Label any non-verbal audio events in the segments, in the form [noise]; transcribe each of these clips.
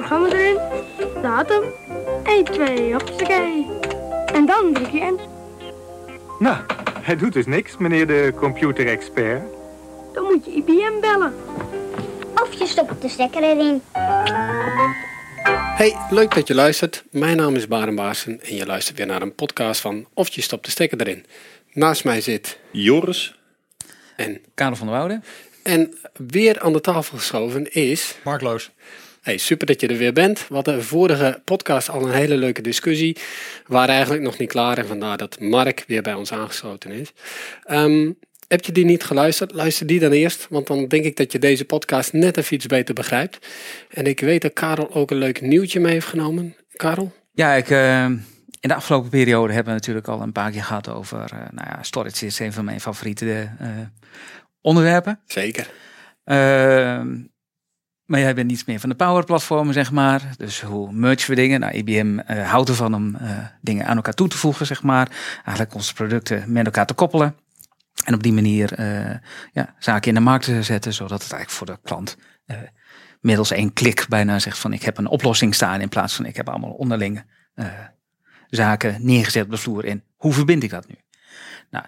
programma erin, datum, 1, 2, hoppakee. En dan druk je in. Nou, hij doet dus niks, meneer de computerexpert. Dan moet je IBM bellen. Of je stopt de stekker erin. Hey, leuk dat je luistert. Mijn naam is Baren Baarsen en je luistert weer naar een podcast van Of je stopt de stekker erin. Naast mij zit Joris. en, Karel van der Woude. en weer aan de tafel geschoven is... Mark Loos. Hey, super dat je er weer bent. We hadden de vorige podcast al een hele leuke discussie. We waren eigenlijk nog niet klaar en vandaar dat Mark weer bij ons aangesloten is. Ehm, heb je die niet geluisterd? Luister die dan eerst, want dan denk ik dat je deze podcast net even iets beter begrijpt. En ik weet dat Karel ook een leuk nieuwtje mee heeft genomen. Karel? Ja, ik, eh, in de afgelopen periode hebben we natuurlijk al een paar keer gehad over... eh, nou ja, storage is een van mijn favoriete eh, onderwerpen. Zeker. Maar jij bent iets meer van de power platformen, zeg maar. Dus hoe mergen we dingen? Nou, IBM eh, houdt ervan om eh, dingen aan elkaar toe te voegen, zeg maar. Eigenlijk onze producten met elkaar te koppelen. En op die manier eh, ja, zaken in de markt te zetten, zodat het eigenlijk voor de klant middels één klik bijna zegt van ik heb een oplossing staan in plaats van ik heb allemaal onderlinge zaken neergezet op de vloer in. Hoe verbind ik dat nu? Nou,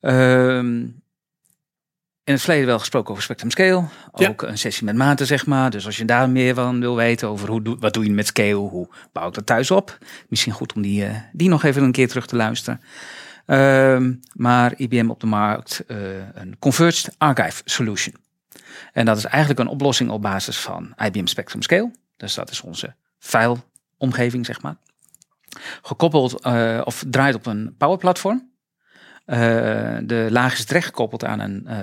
ehm, in het verleden wel gesproken over Spectrum Scale. Ja. Ook een sessie met maten, zeg maar. Dus als je daar meer van wil weten over hoe, doe- wat doe je met Scale, hoe bouw ik dat thuis op. Misschien goed om die, eh, die nog even een keer terug te luisteren. Ehm, maar IBM op de markt eh, een Converged Archive Solution. En dat is eigenlijk een oplossing op basis van IBM Spectrum Scale. Dus dat is onze file-omgeving, zeg maar. Gekoppeld eh, of draait op een Power Platform. Eh, de laag is terecht gekoppeld aan een. eh,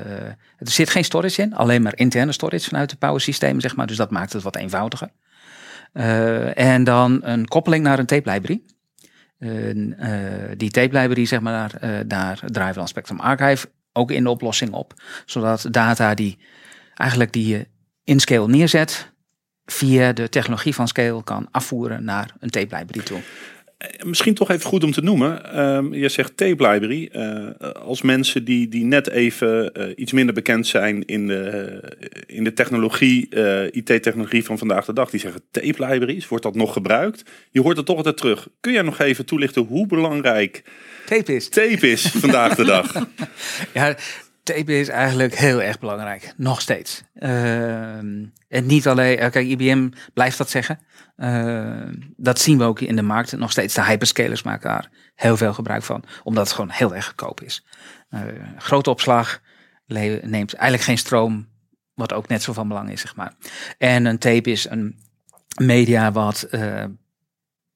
er zit geen storage in, alleen maar interne storage vanuit de power systemen, zeg maar. Dus dat maakt het wat eenvoudiger. Eh, en dan een koppeling naar een tape library. Die tape library, zeg maar, eh, daar draaien we dan Spectrum Archive ook in de oplossing op. Zodat data die eigenlijk die je in Scale neerzet, via de technologie van Scale kan afvoeren naar een tape library toe. Misschien toch even goed om te noemen. Ehm, je zegt tape library. Eh, als mensen die, die net even eh, iets minder bekend zijn in de, in de technologie, eh, IT-technologie van vandaag de dag, die zeggen tape libraries. Wordt dat nog gebruikt? Je hoort het toch altijd terug. Kun jij nog even toelichten hoe belangrijk Tape is tape is vandaag de dag? [laughs] Ja, tape is eigenlijk heel erg belangrijk. Nog steeds. Ehm, en niet alleen, eh, kijk, IBM blijft dat zeggen. Ehm, dat zien we ook in de markt. Nog steeds de hyperscalers maken daar heel veel gebruik van. Omdat het gewoon heel erg goedkoop is. Eh, grote opslag neemt eigenlijk geen stroom. Wat ook net zo van belang is, zeg maar. En een tape is een media wat eh,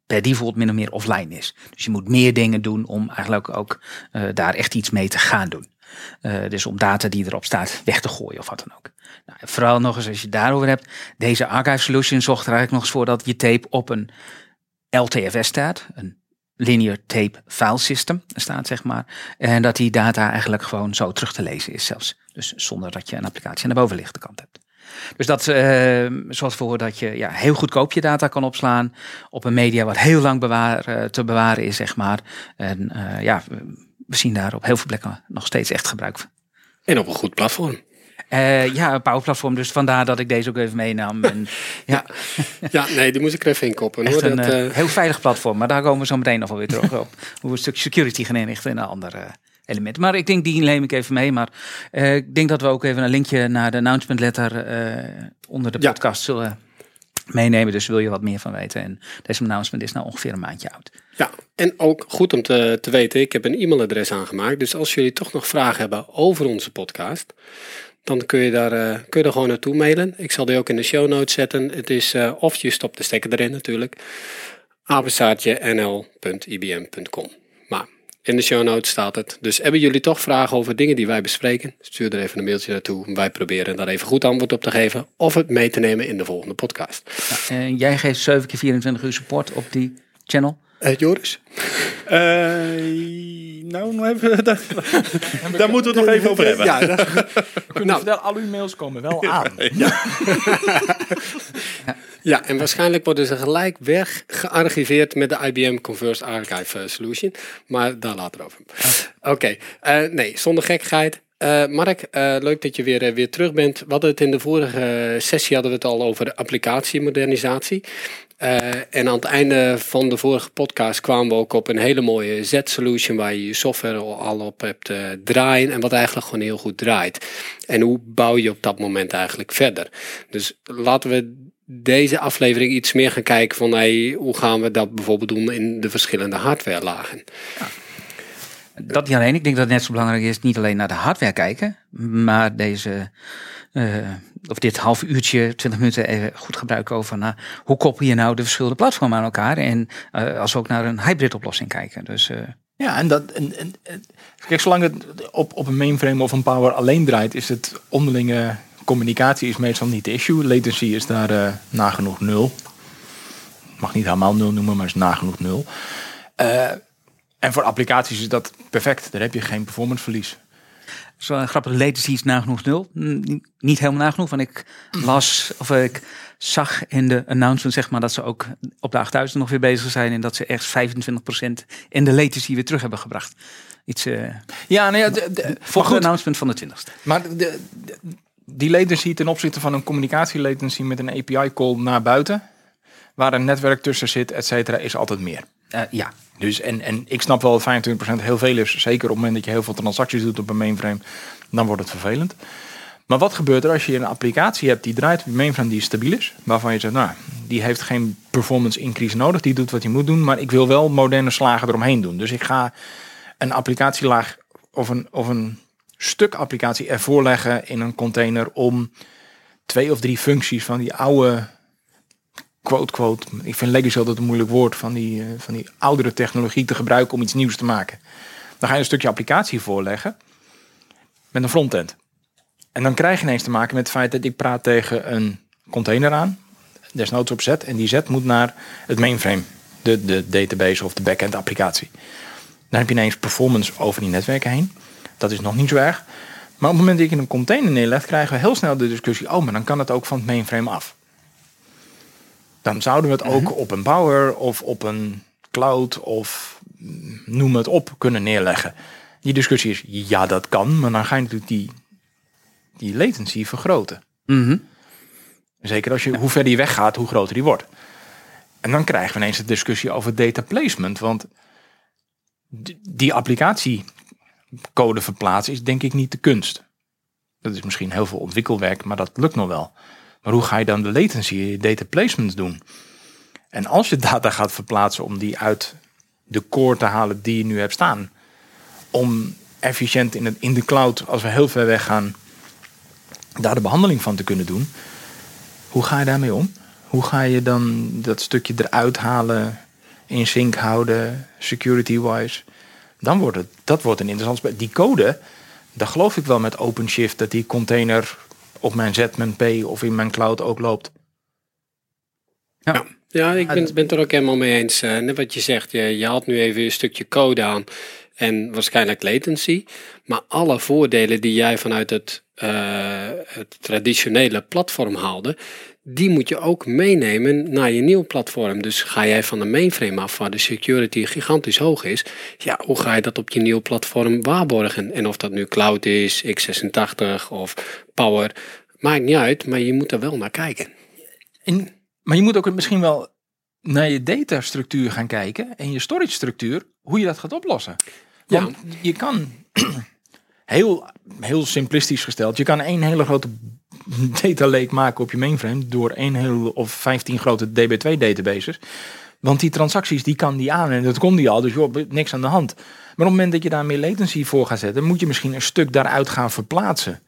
per default min of meer offline is. Dus je moet meer dingen doen om eigenlijk ook eh, daar echt iets mee te gaan doen. Eh, dus om data die erop staat weg te gooien of wat dan ook. Nou, vooral nog eens als je het daarover hebt. Deze archive solution zorgt er eigenlijk nog eens voor dat je tape op een LTFS staat. Een linear tape file system staat, zeg maar. En dat die data eigenlijk gewoon zo terug te lezen is zelfs. Dus zonder dat je een applicatie aan de bovenliggende kant hebt. Dus dat eh, zorgt ervoor dat je ja, heel goedkoop je data kan opslaan op een media wat heel lang eh, te bewaren is, zeg maar. En eh, ja, we- zien daar op heel veel plekken nog steeds echt gebruik van. En op een goed platform. Eh, ja, een Power Platform, dus vandaar dat ik deze ook even meenam. En, [laughs] ja, Ja, nee, die moest ik er even in koppen. echt Hoor. een Dat, eh, eh, heel veilig platform, maar daar komen we zo meteen nog wel weer terug op. [laughs] Hoe we een stuk security gaan inrichten in een ander element. Maar ik denk, die neem ik even mee. Maar ik denk dat we ook even een linkje naar de announcement letter onder de Ja. podcast zullen meenemen. Dus wil je wat meer van weten. En deze announcement is nou ongeveer een maandje oud. Ja, en ook goed om te, te weten, ik heb een e-mailadres aangemaakt. Dus als jullie toch nog vragen hebben over onze podcast, dan kun je daar, eh, kun je er gewoon naartoe mailen. Ik zal die ook in de show notes zetten. Het is, eh, of je stopt de stekker erin natuurlijk, apenstaartje nl.ibm.com. In de show notes staat het. Dus hebben jullie toch vragen over dingen die wij bespreken, stuur er even een mailtje naartoe. Wij proberen daar even goed antwoord op te geven of het mee te nemen in de volgende podcast. En jij geeft 7 keer 24 uur support op die channel. Eh, Joris? Eh, nou, nog even, [laughs] daar, daar moeten we het nog even over hebben. Ja, Kunnen vertellen, al uw mails komen wel aan. Ja, [laughs] [laughs] en waarschijnlijk worden ze gelijk weg gearchiveerd met de IBM Converged Archive eh, Solution. Maar daar later over. Oké, eh, nee, zonder gekkigheid. Eh, Mark, leuk dat je weer, weer terug bent. We hadden het in de vorige sessie hadden we het al over de applicatiemodernisatie. En aan het einde van de vorige podcast kwamen we ook op een hele mooie Z-solution waar je je software al- op hebt draaien en wat eigenlijk gewoon heel goed draait. En hoe bouw je op dat moment eigenlijk verder? Dus laten we deze aflevering iets meer gaan kijken van hey, hoe gaan we dat bijvoorbeeld doen in de verschillende hardwarelagen. Dat niet alleen. Ik denk dat het net zo belangrijk is niet alleen naar de hardware kijken, maar deze, eh, of dit half uurtje, 20 minuten even goed gebruiken over nou, hoe koppel je nou de verschillende platformen aan elkaar en eh, als we ook naar een hybrid oplossing kijken. Dus eh, Ja, en dat. En, en, en- kijk, zolang het op, op een mainframe of een power alleen draait, is het onderlinge communicatie is meestal niet de issue. Latency is daar eh, nagenoeg nul. Mag niet helemaal nul noemen, maar is nagenoeg nul. Eh, en voor applicaties is dat perfect. Daar heb je geen performanceverlies. zo een grappige latency is nagenoeg nul. N- Niet helemaal nagenoeg, want ik las of ik zag in de announcement zeg maar dat ze ook op de 8000 nog weer bezig zijn en dat ze echt 25% in de latency weer terug hebben gebracht. Iets eh Ja, nou ja, de- de- maar volgens de goed. announcement van de 20ste. Maar de, de- die latency ten opzichte van een communicatielatency met een API call naar buiten, waar een netwerk tussen zit, et cetera, is altijd meer. Eh, ja, Dus en, en ik snap wel dat 25% heel veel is. Zeker op het moment dat je heel veel transacties doet op een mainframe, dan wordt het vervelend. Maar wat gebeurt er als je een applicatie hebt die draait op een mainframe die stabiel is, waarvan je zegt, nou, die heeft geen performance increase nodig, die doet wat hij moet doen, maar ik wil wel moderne slagen eromheen doen. Dus ik ga een applicatielaag of een, of een stuk applicatie ervoor leggen in een container om twee of drie functies van die oude quote quote. Ik vind legacy altijd een moeilijk woord van die, eh, van die oudere technologie te gebruiken om iets nieuws te maken. Dan ga je een stukje applicatie voorleggen met een frontend. En dan krijg je ineens te maken met het feit dat ik praat tegen een container aan, desnoods op Z, en die Z moet naar het mainframe, de, de database of de backend applicatie. Dan heb je ineens performance over die netwerken heen. Dat is nog niet zo erg. Maar op het moment dat je een container neerlegt, krijgen we heel snel de discussie: oh, maar dan kan het ook van het mainframe af. Dan zouden we het ook op een Power of op een cloud of noem het op kunnen neerleggen. Die discussie is: ja, dat kan, maar dan ga je natuurlijk die, die latency vergroten. Mhm. Zeker als je, hoe verder je weggaat, hoe groter die wordt. En dan krijgen we ineens de discussie over data placement. Want die applicatiecode verplaatsen is denk ik niet de kunst. Dat is misschien heel veel ontwikkelwerk, maar dat lukt nog wel. Maar hoe ga je dan de latency, data placement doen? En als je data gaat verplaatsen om die uit de core te halen die je nu hebt staan. Om efficiënt in, het, in de cloud, als we heel ver weg gaan, daar de behandeling van te kunnen doen. Hoe ga je daarmee om? Hoe ga je dan dat stukje eruit halen, in sync houden, security-wise? Dan wordt het, dat wordt een interessant spel. Die code, daar geloof ik wel met OpenShift dat die container op mijn Z, mijn P of in mijn cloud ook loopt. Ja, ik ben, ben het er ook helemaal mee eens. Net wat je zegt, je, je haalt nu even een stukje code aan en waarschijnlijk latency. Maar alle voordelen die jij vanuit het, eh, het traditionele platform haalde, die moet je ook meenemen naar je nieuw platform. Dus ga jij van een mainframe af waar de security gigantisch hoog is, ja, hoe ga je dat op je nieuw platform waarborgen? En of dat nu cloud is, x86 of Power, maakt niet uit, maar je moet er wel naar kijken. En, maar je moet ook misschien wel naar je datastructuur gaan kijken en je storage structuur, hoe je dat gaat oplossen. Ja. Je kan, [clears throat] heel, heel simplistisch gesteld, je kan één hele grote [laughs] data lake maken op je mainframe door één heel of 15 grote DB2 databases. Want die transacties die kan die aan en dat kon die al, dus joh, niks aan de hand. Maar op het moment dat je daar meer latency voor gaat zetten, moet je misschien een stuk daaruit gaan verplaatsen.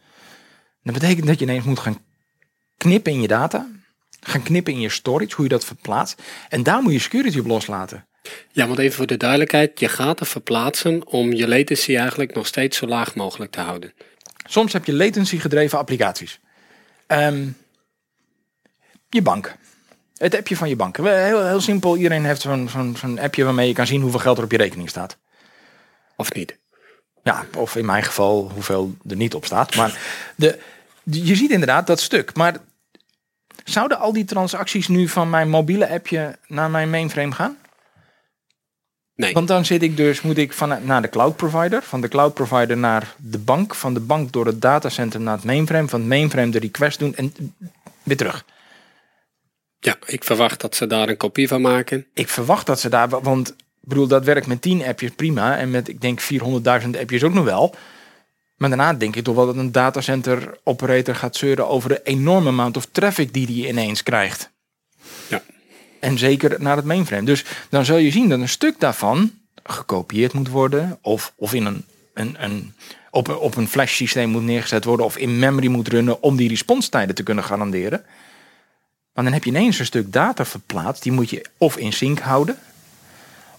Dat betekent dat je ineens moet gaan knippen in je data, gaan knippen in je storage, hoe je dat verplaatst. En daar moet je security op loslaten. Ja, want even voor de duidelijkheid, je gaat er verplaatsen om je latency eigenlijk nog steeds zo laag mogelijk te houden. Soms heb je latency gedreven applicaties. Ehm, je bank. Het appje van je bank. Heel, heel simpel, iedereen heeft zo'n zo'n zo'n appje waarmee je kan zien hoeveel geld er op je rekening staat. Of niet? Ja, of in mijn geval hoeveel er niet op staat. Maar de, de- je ziet inderdaad dat stuk. Maar zouden al die transacties nu van mijn mobiele appje naar mijn mainframe gaan? Nee. Want dan zit ik dus, moet ik van, naar de cloud provider, van de cloud provider naar de bank, van de bank door het datacenter naar het mainframe, van het mainframe de request doen en weer terug. Ja, ik verwacht dat ze daar een kopie van maken. Ik verwacht dat ze daar, want ik bedoel, dat werkt met 10 appjes prima en met, ik denk, 400.000 appjes ook nog wel. Maar daarna denk ik toch wel dat een datacenter operator gaat zeuren over de enorme amount of traffic die die ineens krijgt. En zeker naar het mainframe. Dus dan zul je zien dat een stuk daarvan gekopieerd moet worden. Of, of in een, een, een, op, op een flash systeem moet neergezet worden. Of in memory moet runnen om die responstijden te kunnen garanderen. Maar dan heb je ineens een stuk data verplaatst. Die moet je of in sync houden.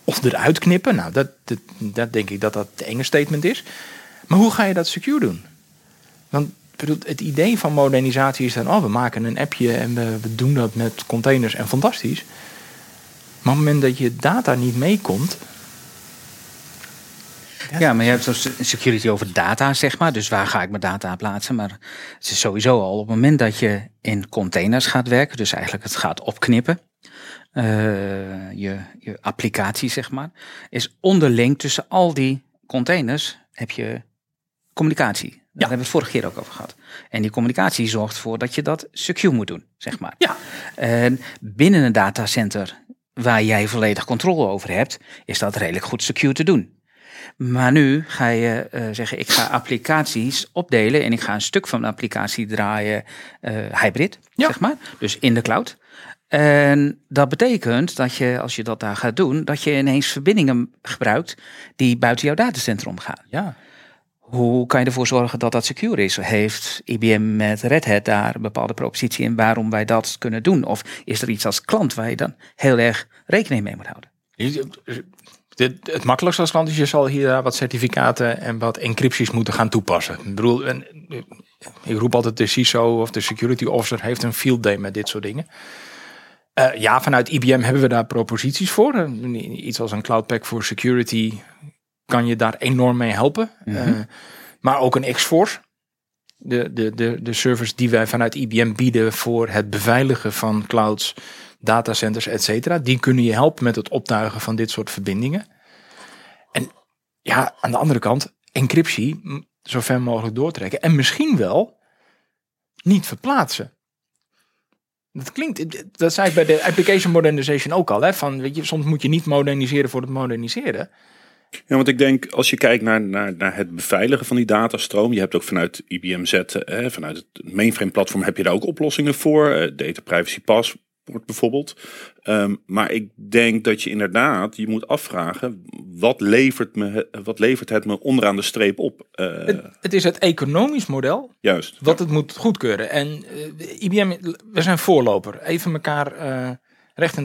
Of eruit knippen. Nou, dat, dat, dat denk ik dat dat de enge statement is. Maar hoe ga je dat secure doen? Want het idee van modernisatie is dan, oh, we maken een appje en we, doen dat met containers en fantastisch. Maar op het moment dat je data niet meekomt, Ja, maar je hebt dus security over data, zeg maar. Dus waar ga ik mijn data plaatsen? Maar het is sowieso al op het moment dat je in containers gaat werken, dus eigenlijk het gaat opknippen, eh, je, je applicatie, zeg maar, is onderling tussen al die containers heb je communicatie. Daar hebben we het vorige keer ook over gehad. En die communicatie zorgt ervoor dat je dat secure moet doen, zeg maar. Ja. En binnen een datacenter waar jij volledig controle over hebt, is dat redelijk goed secure te doen. Maar nu ga je eh, zeggen, ik ga applicaties opdelen en ik ga een stuk van de applicatie draaien eh, hybrid, Ja. zeg maar. Dus in de cloud. En dat betekent dat je, als je dat daar gaat doen, dat je ineens verbindingen gebruikt die buiten jouw datacenter omgaan. ja, Hoe kan je ervoor zorgen dat dat secure is? Heeft IBM met Red Hat daar een bepaalde propositie in waarom wij dat kunnen doen? Of is er iets als klant waar je dan heel erg rekening mee moet houden? het, makkelijkste als klant is, je zal hier wat certificaten en wat encrypties moeten gaan toepassen. Ik bedoel, eh, ik roep altijd de CISO of de security officer heeft een field day met dit soort dingen. Eh, ja, vanuit IBM hebben we daar proposities voor. Iets als een Cloud Pack voor security kan je daar enorm mee helpen. Eh, maar ook een X-Force. De, de, de, de service die wij vanuit IBM bieden voor het beveiligen van clouds, datacenters, et cetera. Die kunnen je helpen met het optuigen van dit soort verbindingen. En ja, aan de andere kant, encryptie zo ver mogelijk doortrekken. En misschien wel niet verplaatsen. Dat klinkt, dat zei ik bij de application modernization ook al. Hè, van, weet je, soms moet je niet moderniseren voor het moderniseren. Ja, want ik denk als je kijkt naar, naar, naar het beveiligen van die datastroom. Je hebt ook vanuit IBM Z, eh, vanuit het mainframe platform heb je daar ook oplossingen voor. Eh, data privacy passport bijvoorbeeld. Ehm, maar ik denk dat je inderdaad, je moet afvragen. Wat levert, me, wat levert het me onderaan de streep op? Eh, Het, het is het economisch model juist. wat het moet goedkeuren. En eh, IBM, we zijn voorloper. Even elkaar recht.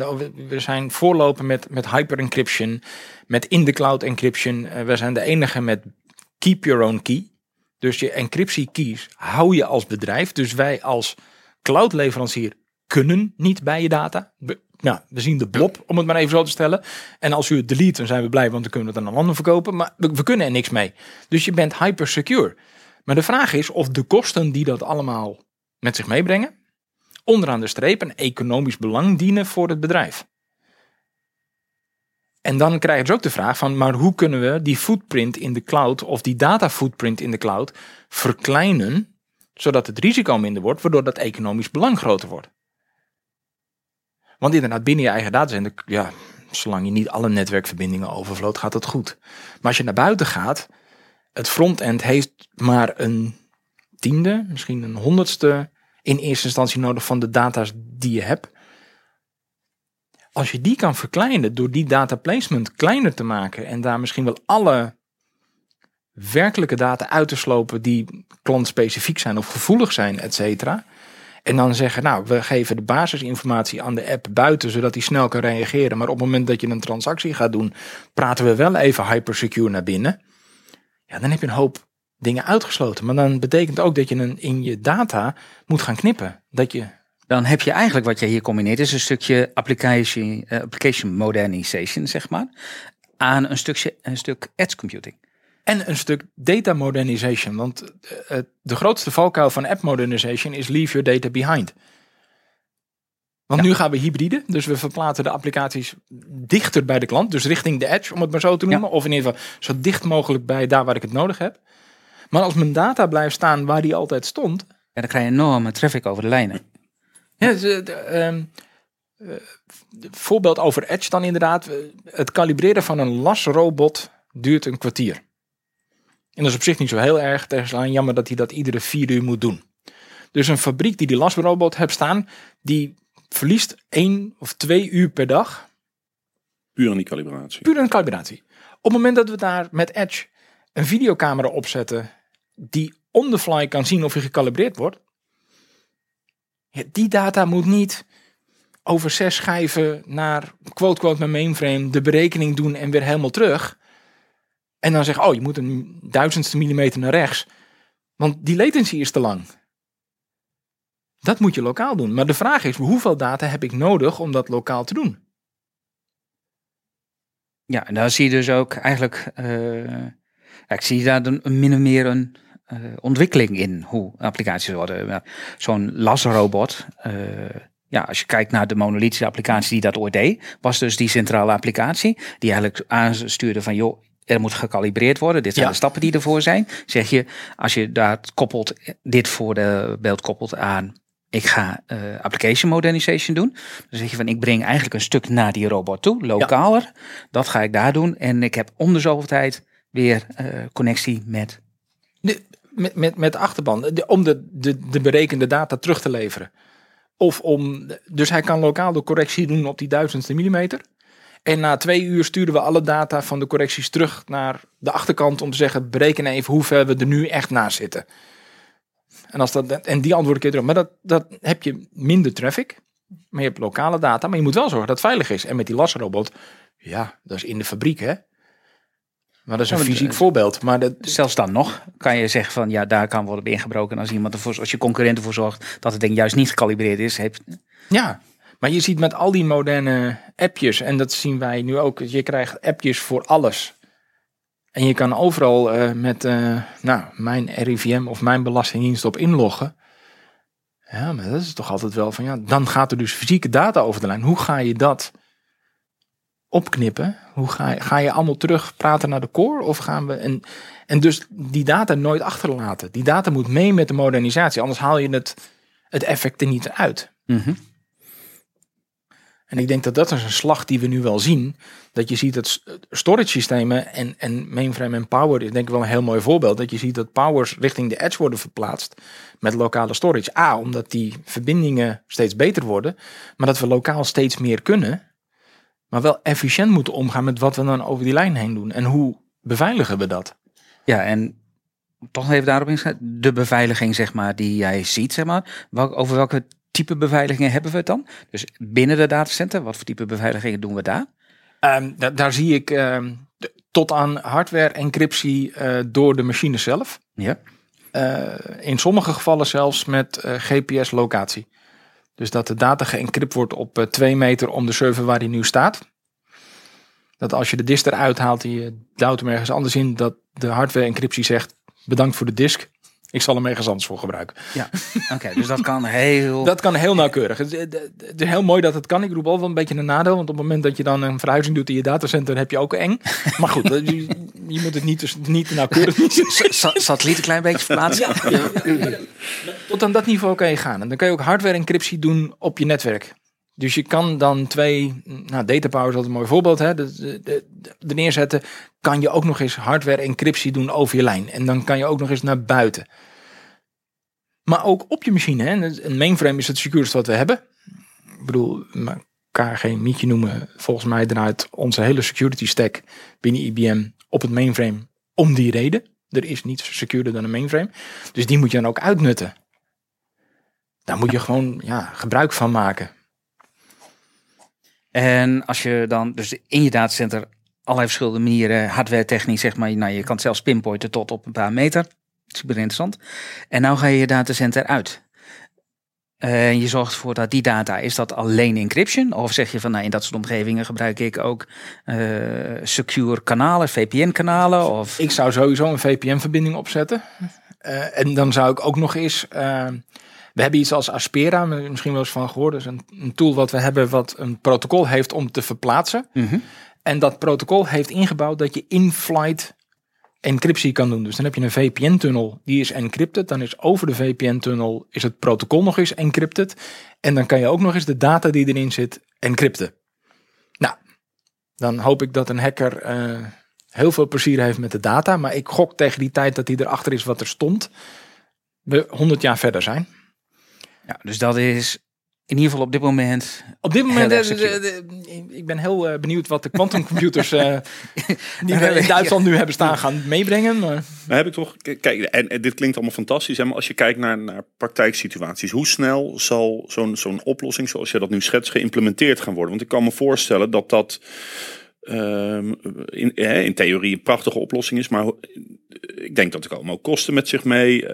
We zijn voorloper met, met hyper encryption, met in the cloud encryption. Eh, we zijn de enige met keep your own key. Dus je encryptie keys hou je als bedrijf. Dus wij als cloudleverancier kunnen niet bij je data. We, nou, we zien de blob, om het maar even zo te stellen. En als u het delete, dan zijn we blij, want dan kunnen we het aan een ander verkopen. Maar we, we kunnen er niks mee. Dus je bent hyper secure. Maar de vraag is of de kosten die dat allemaal met zich meebrengen, onderaan de streep een economisch belang dienen voor het bedrijf. En dan krijgen ze ook de vraag van, maar hoe kunnen we die footprint in de cloud of die data footprint in de cloud verkleinen, zodat het risico minder wordt, waardoor dat economisch belang groter wordt. Want inderdaad, binnen je eigen datacenter, ja, zolang je niet alle netwerkverbindingen overvloot, gaat dat goed. Maar als je naar buiten gaat, het frontend heeft maar een tiende, misschien een honderdste in eerste instantie nodig van de data's die je hebt. Als je die kan verkleinen door die data placement kleiner te maken en daar misschien wel alle werkelijke data uit te slopen die klantspecifiek zijn of gevoelig zijn, et cetera. En dan zeggen, nou, we geven de basisinformatie aan de app buiten, zodat die snel kan reageren. Maar op het moment dat je een transactie gaat doen, praten we wel even hypersecure naar binnen. Ja, dan heb je een hoop dingen uitgesloten. Maar dan betekent ook dat je een, in je data moet gaan knippen. Dat je, Dan heb je eigenlijk wat je hier combineert, is een stukje application, eh, application modernization, zeg maar, aan een, stukje, een stuk edge computing. en een stuk data modernization. Want eh, de grootste valkuil van app modernization is leave your data behind. Want nu gaan we hybride, dus we verplaatsen de applicaties dichter bij de klant, dus richting de edge, om het maar zo te noemen, of in ieder geval zo dicht mogelijk bij daar waar ik het nodig heb. Maar als mijn data blijft staan waar die altijd stond, Ja, dan krijg je enorme traffic over de lijnen. Ja, de, de, ehm, eh, voorbeeld over Edge dan inderdaad. eh, Het kalibreren van een lasrobot duurt een kwartier. En dat is op zich niet zo heel erg. Alleen jammer dat hij dat iedere vier uur moet doen. Dus een fabriek die die lasrobot hebt staan, die verliest één of twee uur per dag Puur aan die calibratie. puur een kalibratie. Op het moment dat we daar met Edge een videocamera opzetten die on the fly kan zien of je gekalibreerd wordt. Die data moet niet over zes schijven naar quote quote mijn mainframe de berekening doen en weer helemaal terug. En dan zeggen, oh je moet een duizendste millimeter naar rechts. Want die latency is te lang. Dat moet je lokaal doen. Maar de vraag is, hoeveel data heb ik nodig om dat lokaal te doen? Ja, en daar zie je dus ook eigenlijk, eh, ik zie daar dan min of meer een eh, ontwikkeling in hoe applicaties worden. Ja, Zo'n lasrobot, eh, ja, als je kijkt naar de monolithische applicatie die dat ooit deed, was dus die centrale applicatie die eigenlijk aanstuurde van joh, er moet gekalibreerd worden. Dit zijn Ja. de stappen die ervoor zijn. Zeg je, als je daar koppelt, dit voor de beeld koppelt aan ik ga eh, application modernization doen. Dan zeg je van ik breng eigenlijk een stuk naar die robot toe, lokaler. Dat ga ik daar doen. En ik heb om de zoveel tijd weer eh, connectie met. De, met, met, met de achterban, om de, de, de berekende data terug te leveren. Of om, dus hij kan lokaal de correctie doen op die duizendste millimeter. En na twee uur sturen we alle data van de correcties terug naar de achterkant om te zeggen, bereken even hoe ver we er nu echt naast zitten. En, als dat, en die antwoorden je erop. Maar dat, dat heb je minder traffic. Maar je hebt lokale data. Maar je moet wel zorgen dat het veilig is. En met die lasrobot, ja, dat is in de fabriek hè. Maar dat is een fysiek voorbeeld. Maar dat, Zelfs dan nog kan je zeggen van ja, daar kan worden ingebroken. Als iemand ervoor, als je concurrent ervoor zorgt dat het ding juist niet gekalibreerd is. Ja, maar je ziet met al die moderne appjes, en dat zien wij nu ook, je krijgt appjes voor alles. En je kan overal eh, met eh, nou, mijn RIVM of mijn belastingdienst op inloggen. Ja, maar dat is toch altijd wel van ja, dan gaat er dus fysieke data over de lijn. Hoe ga je dat opknippen? Hoe ga je, ga je allemaal terug praten naar de core? Of gaan we. En, en dus die data nooit achterlaten. Die data moet mee met de modernisatie, anders haal je het, het effect er niet uit. Mhm. En ik denk dat dat is een slag die we nu wel zien. Dat je ziet dat storage systemen en, en mainframe en power is denk ik wel een heel mooi voorbeeld. Dat je ziet dat powers richting de edge worden verplaatst met lokale storage. A, omdat die verbindingen steeds beter worden. Maar dat we lokaal steeds meer kunnen. Maar wel efficiënt moeten omgaan met wat we dan over die lijn heen doen. En hoe beveiligen we dat? Ja, en toch even daarop ingaan. De beveiliging, zeg maar, die jij ziet, zeg maar. Over welke type beveiligingen hebben we het dan? Dus binnen de datacenter, wat voor type beveiligingen doen we daar? Ehm, da- daar zie ik ehm, tot aan hardware encryptie eh, door de machine zelf. Ja. Eh, in sommige gevallen zelfs met eh, GPS-locatie. Dus dat de data geëncrypt wordt op eh, twee meter om de server waar die nu staat. Dat als je de disk eruit haalt en je duwt hem ergens anders in, dat de hardware-encryptie zegt: bedankt voor de disk. Ik zal hem ergens anders voor gebruiken. Ja, oké. dus dat kan heel... [laughs] Dat kan heel nauwkeurig. Het, is heel mooi dat het kan. Ik roep al wel een beetje een nadeel. Want op het moment dat je dan een verhuizing doet in je datacenter, heb je ook eng. Maar goed, [laughs] je, moet het niet, dus niet nauwkeurig satelliet een klein beetje verplaatsen. Tot aan dat niveau kan je gaan. En dan kan je ook hardware encryptie doen op je netwerk. Dus je kan dan twee, nou data power is altijd een mooi voorbeeld, hè, de, de, de, de neerzetten. Kan je ook nog eens hardware encryptie doen over je lijn. En dan kan je ook nog eens naar buiten. Maar ook op je machine. Hè. Een mainframe is het secureste wat we hebben. Ik bedoel, maar elkaar geen mietje noemen. Volgens mij draait onze hele security stack binnen IBM op het mainframe om die reden. Er is niets secuurder dan een mainframe. Dus die moet je dan ook uitnutten. Daar moet je gewoon ja, gebruik van maken. En als je dan dus in je datacenter allerlei verschillende manieren, hardware technisch zeg maar, nou, je kan het zelfs pinpointen tot op een paar meter. Super interessant. En nou ga je je datacenter uit. En je zorgt ervoor dat die data, is dat alleen encryption? Of zeg je van, nou, in dat soort omgevingen gebruik ik ook eh, secure kanalen, VPN-kanalen? Of... Ik zou sowieso een VPN-verbinding opzetten. Eh, en dan zou ik ook nog eens eh, We hebben iets als Aspera, misschien wel eens van gehoord. Is een, een tool wat we hebben wat een protocol heeft om te verplaatsen. Mhm. En dat protocol heeft ingebouwd dat je in-flight encryptie kan doen. Dus dan heb je een VPN-tunnel, die is encrypted. Dan is over de VPN-tunnel is het protocol nog eens encrypted. En dan kan je ook nog eens de data die erin zit encrypten. Nou, dan hoop ik dat een hacker eh, heel veel plezier heeft met de data. Maar ik gok tegen die tijd dat hij erachter is wat er stond, we 100 jaar verder zijn. Ja, dus dat is in ieder geval op dit moment. Op dit moment, eh, de- de- ik ben heel eh, benieuwd wat de quantumcomputers eh [laughs] die we in Duitsland nu hebben staan gaan meebrengen. Maar Dan heb ik toch, kijk, en, en dit klinkt allemaal fantastisch, hè, maar als je kijkt naar, naar praktijksituaties, hoe snel zal zo'n zo'n oplossing zoals je dat nu schetst geïmplementeerd gaan worden? Want ik kan me voorstellen dat dat ehm, in, hè, in theorie een prachtige oplossing is, maar ik denk dat er komen ook kosten met zich mee.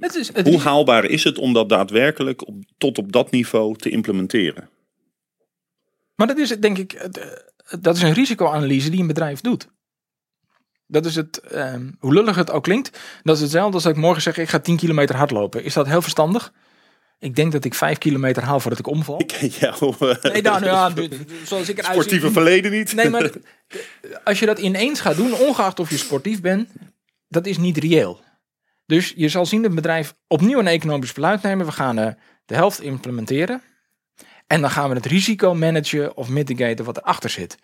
Het is, het hoe is- haalbaar is het om dat daadwerkelijk op, tot op dat niveau te implementeren? Maar dat is denk ik, eh, dat is een risicoanalyse die een bedrijf doet. Dat is het, ehm, hoe lullig het ook klinkt, dat is hetzelfde als dat ik morgen zeg, ik ga 10 kilometer hardlopen. Is dat heel verstandig? Ik denk dat ik 5 kilometer haal voordat ik omval. Ik ken jou, eh, Nee, nou, nou ja, [laughs] zoals ik eruit sportieve verleden niet. Nee, maar als je dat ineens gaat doen, ongeacht of je sportief bent, dat is niet reëel. Dus je zal zien dat het bedrijf opnieuw een economisch besluit nemen. We gaan eh, de helft implementeren. En dan gaan we het risico managen of mitigaten wat erachter zit.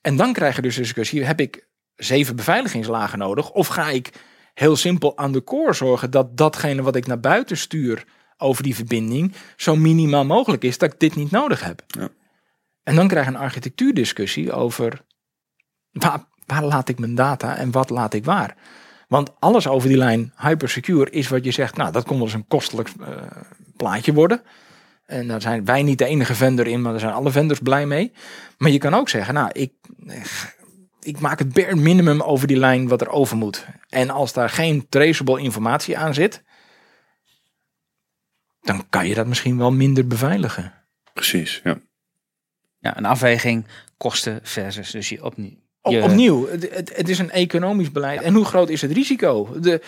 En dan krijg je dus de discussie, heb ik zeven beveiligingslagen nodig? Of ga ik heel simpel aan de core zorgen dat datgene wat ik naar buiten stuur over die verbinding zo minimaal mogelijk is dat ik dit niet nodig heb? Ja. En dan krijg je een architectuurdiscussie over waar, waar laat ik mijn data en wat laat ik waar? Want alles over die lijn hypersecure is wat je zegt, nou dat kon wel eens een kostelijk eh, plaatje worden. En daar zijn wij niet de enige vendor in, maar daar zijn alle vendors blij mee. Maar je kan ook zeggen, nou ik, ik maak het bare minimum over die lijn wat er over moet. En als daar geen traceable informatie aan zit, dan kan je dat misschien wel minder beveiligen. Precies, ja. Ja, een afweging kosten versus dus je opnieuw. Op- je- Opnieuw, het, het, is een economisch beleid. En hoe groot is het risico? De,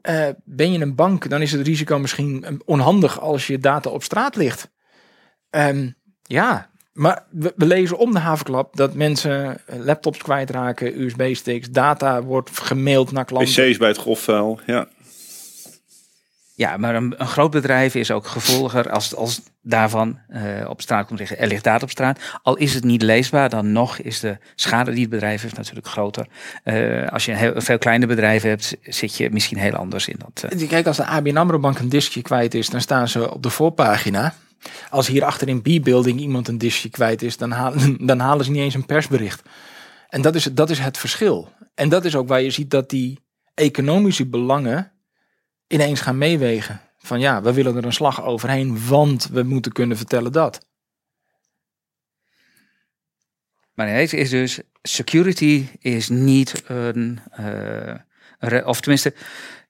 eh, ben je een bank, dan is het risico misschien eh, onhandig als je data op straat ligt. Ehm, ja, maar we, we lezen om de havenklap dat mensen eh, laptops kwijtraken, USB-sticks, data wordt gemaild naar klanten. PC's bij het grofvuil, ja. Ja, maar een, groot bedrijf is ook gevolger als, als daarvan eh, op straat komt liggen. Er ligt data op straat. Al is het niet leesbaar, dan nog is de schade die het bedrijf heeft natuurlijk groter. Eh, als je een heel, veel kleine bedrijven hebt, zit je misschien heel anders in dat. eh, Kijk, als de ABN AMRO Bank een diskje kwijt is, dan staan ze op de voorpagina. Als hier achter in B-building iemand een diskje kwijt is, dan halen, [laughs] dan halen ze niet eens een persbericht. En dat is, dat is het verschil. En dat is ook waar je ziet dat die economische belangen ineens gaan meewegen. Van ja, we willen er een slag overheen, want we moeten kunnen vertellen dat. Maar in deze is dus security is niet een, eh, of tenminste,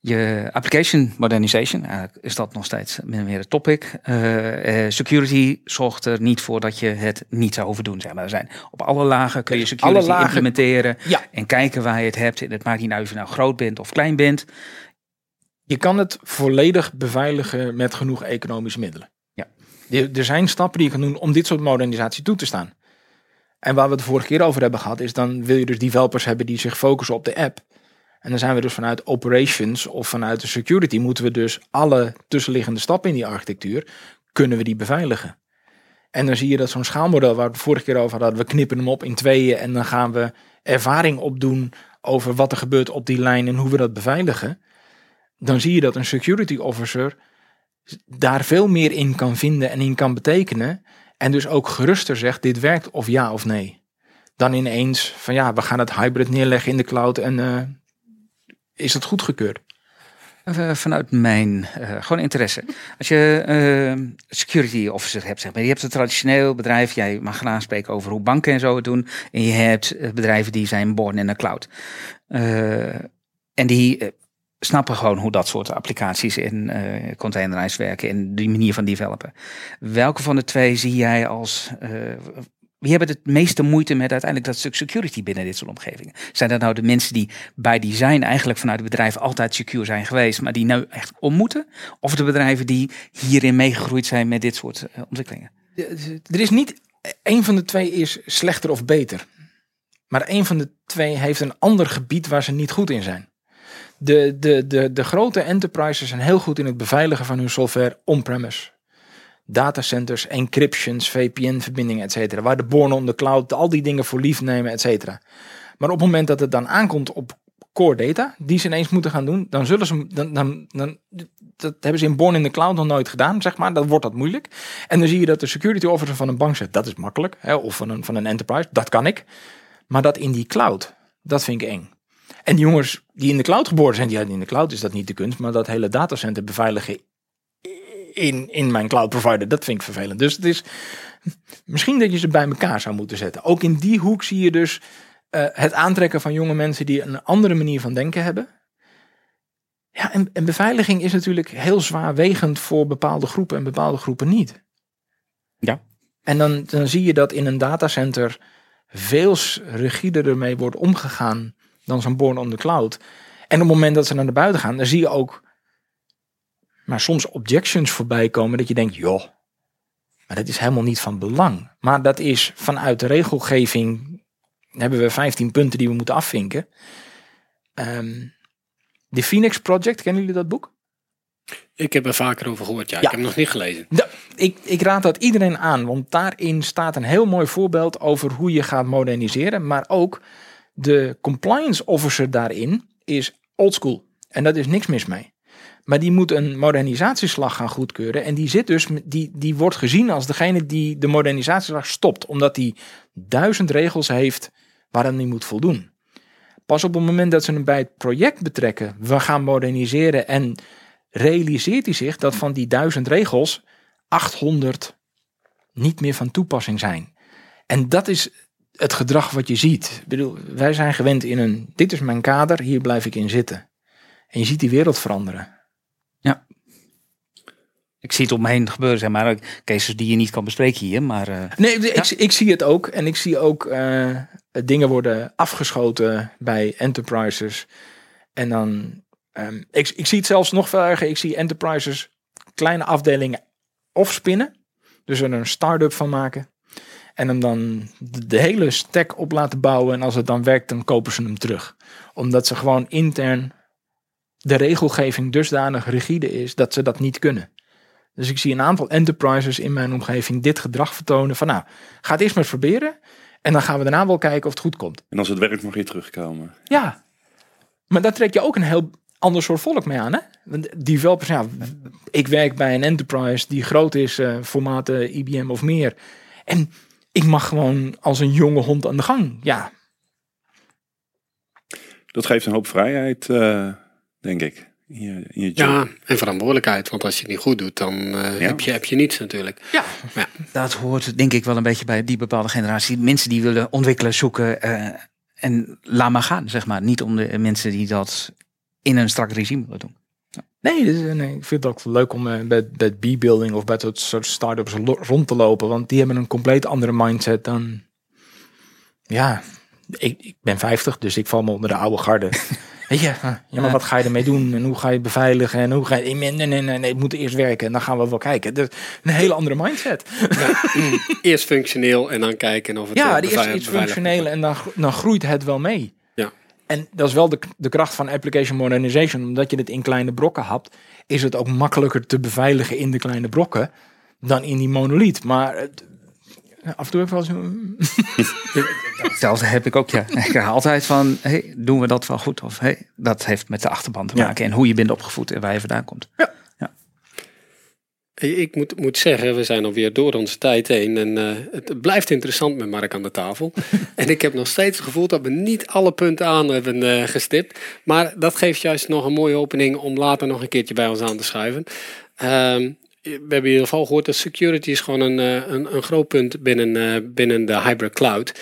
je application modernization, eigenlijk is dat nog steeds min of meer het topic. Eh, eh, security zorgt er niet voor dat je het niet zou hoeven doen. Zeg maar. Er zijn op alle lagen kun je security lagen- implementeren Ja. en kijken waar je het hebt. En het maakt niet uit of je nou groot bent of klein bent. Je kan het volledig beveiligen met genoeg economische middelen. Ja. Er zijn stappen die je kan doen om dit soort modernisatie toe te staan. En waar we het de vorige keer over hebben gehad, is dan wil je dus developers hebben die zich focussen op de app. En dan zijn we dus vanuit operations of vanuit de security moeten we dus alle tussenliggende stappen in die architectuur, kunnen we die beveiligen. En dan zie je dat zo'n schaalmodel waar we het vorige keer over hadden, we knippen hem op in tweeën en dan gaan we ervaring opdoen over wat er gebeurt op die lijn en hoe we dat beveiligen dan zie je dat een security officer daar veel meer in kan vinden en in kan betekenen. En dus ook geruster zegt, dit werkt of ja of nee. Dan ineens van ja, we gaan het hybrid neerleggen in de cloud en eh, is het goedgekeurd. Even vanuit mijn eh, gewoon interesse. Als je eh, security officer hebt, zeg maar, je hebt een traditioneel bedrijf, jij mag gaan aanspreken over hoe banken en zo het doen. En je hebt eh, bedrijven die zijn born in de cloud. Eh, en die eh, snappen gewoon hoe dat soort applicaties in containerized werken en die manier van developen. Welke van de twee zie jij als, eh, wie hebben het meeste moeite met uiteindelijk dat stuk security binnen dit soort omgevingen? Zijn dat nou de mensen die bij design eigenlijk vanuit het bedrijf altijd secure zijn geweest, maar die nu echt om moeten? Of de bedrijven die hierin meegegroeid zijn met dit soort eh, ontwikkelingen? Er is niet één van de twee is slechter of beter. Maar één van de twee heeft een ander gebied waar ze niet goed in zijn. De, de, de, de grote enterprises zijn heel goed in het beveiligen van hun software on-premise. Datacenters, encryptions, VPN-verbindingen, et cetera. Waar de born on the cloud, al die dingen voor lief nemen, et cetera. Maar op het moment dat het dan aankomt op core data, die ze ineens moeten gaan doen, dan zullen ze, dan, dan, dan, dat hebben ze in Born in the Cloud nog nooit gedaan, zeg maar. Dan wordt dat moeilijk. En dan zie je dat de security officer van een bank zegt, dat is makkelijk. Hè, of van een, van een enterprise, dat kan ik. Maar dat in die cloud, dat vind ik eng. En die jongens die in de cloud geboren zijn, die in de cloud is dat niet de kunst, maar dat hele datacenter beveiligen in, in mijn cloud provider, dat vind ik vervelend. Dus het is misschien dat je ze bij elkaar zou moeten zetten. Ook in die hoek zie je dus uh, het aantrekken van jonge mensen die een andere manier van denken hebben. Ja, en, en beveiliging is natuurlijk heel zwaarwegend voor bepaalde groepen en bepaalde groepen niet. Ja. En dan, dan zie je dat in een datacenter veel rigider ermee wordt omgegaan dan zo'n born on the cloud. En op het moment dat ze naar de buiten gaan, dan zie je ook maar soms objections voorbij komen dat je denkt, joh, maar dat is helemaal niet van belang. Maar dat is vanuit de regelgeving, hebben we 15 punten die we moeten afvinken. Um, de Phoenix Project, kennen jullie dat boek? Ik heb er vaker over gehoord, ja. Ik heb hem nog niet gelezen. Ja, ik, ik raad dat iedereen aan, want daarin staat een heel mooi voorbeeld over hoe je gaat moderniseren. Maar ook de compliance officer daarin is oldschool. En daar is niks mis mee. Maar die moet een modernisatieslag gaan goedkeuren. En die, zit dus, die, die wordt gezien als degene die de modernisatieslag stopt. Omdat hij duizend regels heeft waaraan hij moet voldoen. Pas op het moment dat ze hem bij het project betrekken, we gaan moderniseren en realiseert hij zich dat van die duizend regels 800 niet meer van toepassing zijn. En dat is het gedrag wat je ziet. Ik bedoel, wij zijn gewend in een, dit is mijn kader, hier blijf ik in zitten. En je ziet die wereld veranderen. Ja. Ik zie het om me heen gebeuren, zeg maar. Cases die je niet kan bespreken hier, maar... Uh, nee, ik, ik, zie het ook. En ik zie ook uh, dingen worden afgeschoten bij enterprises. En dan... Um, ik, ik zie het zelfs nog veel erger. Ik zie enterprises kleine afdelingen opspinnen. Dus er een start-up van maken. En hem dan de hele stack op laten bouwen. En als het dan werkt, dan kopen ze hem terug. Omdat ze gewoon intern de regelgeving dusdanig rigide is dat ze dat niet kunnen. Dus ik zie een aantal enterprises in mijn omgeving dit gedrag vertonen. Van nou, ga het eerst maar proberen. En dan gaan we daarna wel kijken of het goed komt. En als het werkt mag je terugkomen. Ja. Maar daar trek je ook een heel ander soort volk mee aan. Hè? Developers, ja, ik werk bij een enterprise die groot is, uh, formaten IBM of meer. En ik mag gewoon als een jonge hond aan de gang. Ja. Dat geeft een hoop vrijheid, uh, denk ik. In je, in je. Ja, en verantwoordelijkheid. Want als je het niet goed doet, dan uh, ja. heb, je, heb je niets natuurlijk. Ja. ja. dat hoort denk ik wel een beetje bij die bepaalde generatie. Mensen die willen ontwikkelen, zoeken en laat maar gaan, zeg maar. Niet om de mensen die dat in een strak regime willen doen. Nee, dus, nee, ik vind het ook leuk om uh, bij, bij B-building of bij dat soort start-ups rond te lopen. Want die hebben een compleet andere mindset dan... Ja, ik, ik ben 50, dus ik val me onder de oude garde. [laughs] Weet je, ja, maar wat ga je ermee doen? En hoe ga je beveiligen? En hoe ga je... Nee, nee, nee, nee, het moet eerst werken en dan gaan we wel kijken. Dus een hele andere mindset. Ja, [laughs] eerst functioneel en dan kijken of het Ja, die eerst iets functioneel en dan, dan groeit het wel mee. En dat is wel de, de kracht van application modernization. Omdat je het in kleine brokken hebt, is het ook makkelijker te beveiligen in de kleine brokken dan in die monolith. Maar het, af en toe heb ik wel zo. Hetzelfde heb ik ook, ja. Ik altijd van, hey, doen we dat wel goed? Of hey, dat heeft met de achterban te maken. En hoe je bent opgevoed en waar je vandaan komt. Ja. Ik moet, moet zeggen, we zijn alweer door onze tijd heen. En uh, het blijft interessant met Mark aan de tafel. [laughs] en ik heb nog steeds het gevoel dat we niet alle punten aan hebben uh, gestipt. Maar dat geeft juist nog een mooie opening om later nog een keertje bij ons aan te schuiven. Uh, we hebben in ieder geval gehoord dat security is gewoon een, een, een groot punt binnen, binnen de hybrid cloud.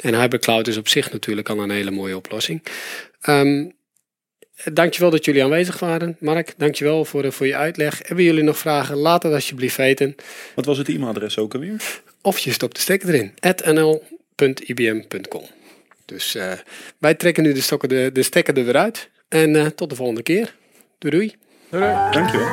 En hybrid cloud is op zich natuurlijk al een hele mooie oplossing. Um, Dankjewel dat jullie aanwezig waren. Mark, dankjewel voor, voor je uitleg. Hebben jullie nog vragen? Laat het alsjeblieft weten. Wat was het e-mailadres ook alweer? of je stopt de stekker erin. nl.ibm.com. Dus eh, wij trekken nu de, stokken de, de stekker er weer uit. En eh, tot de volgende keer. Doei doei. Dankjewel.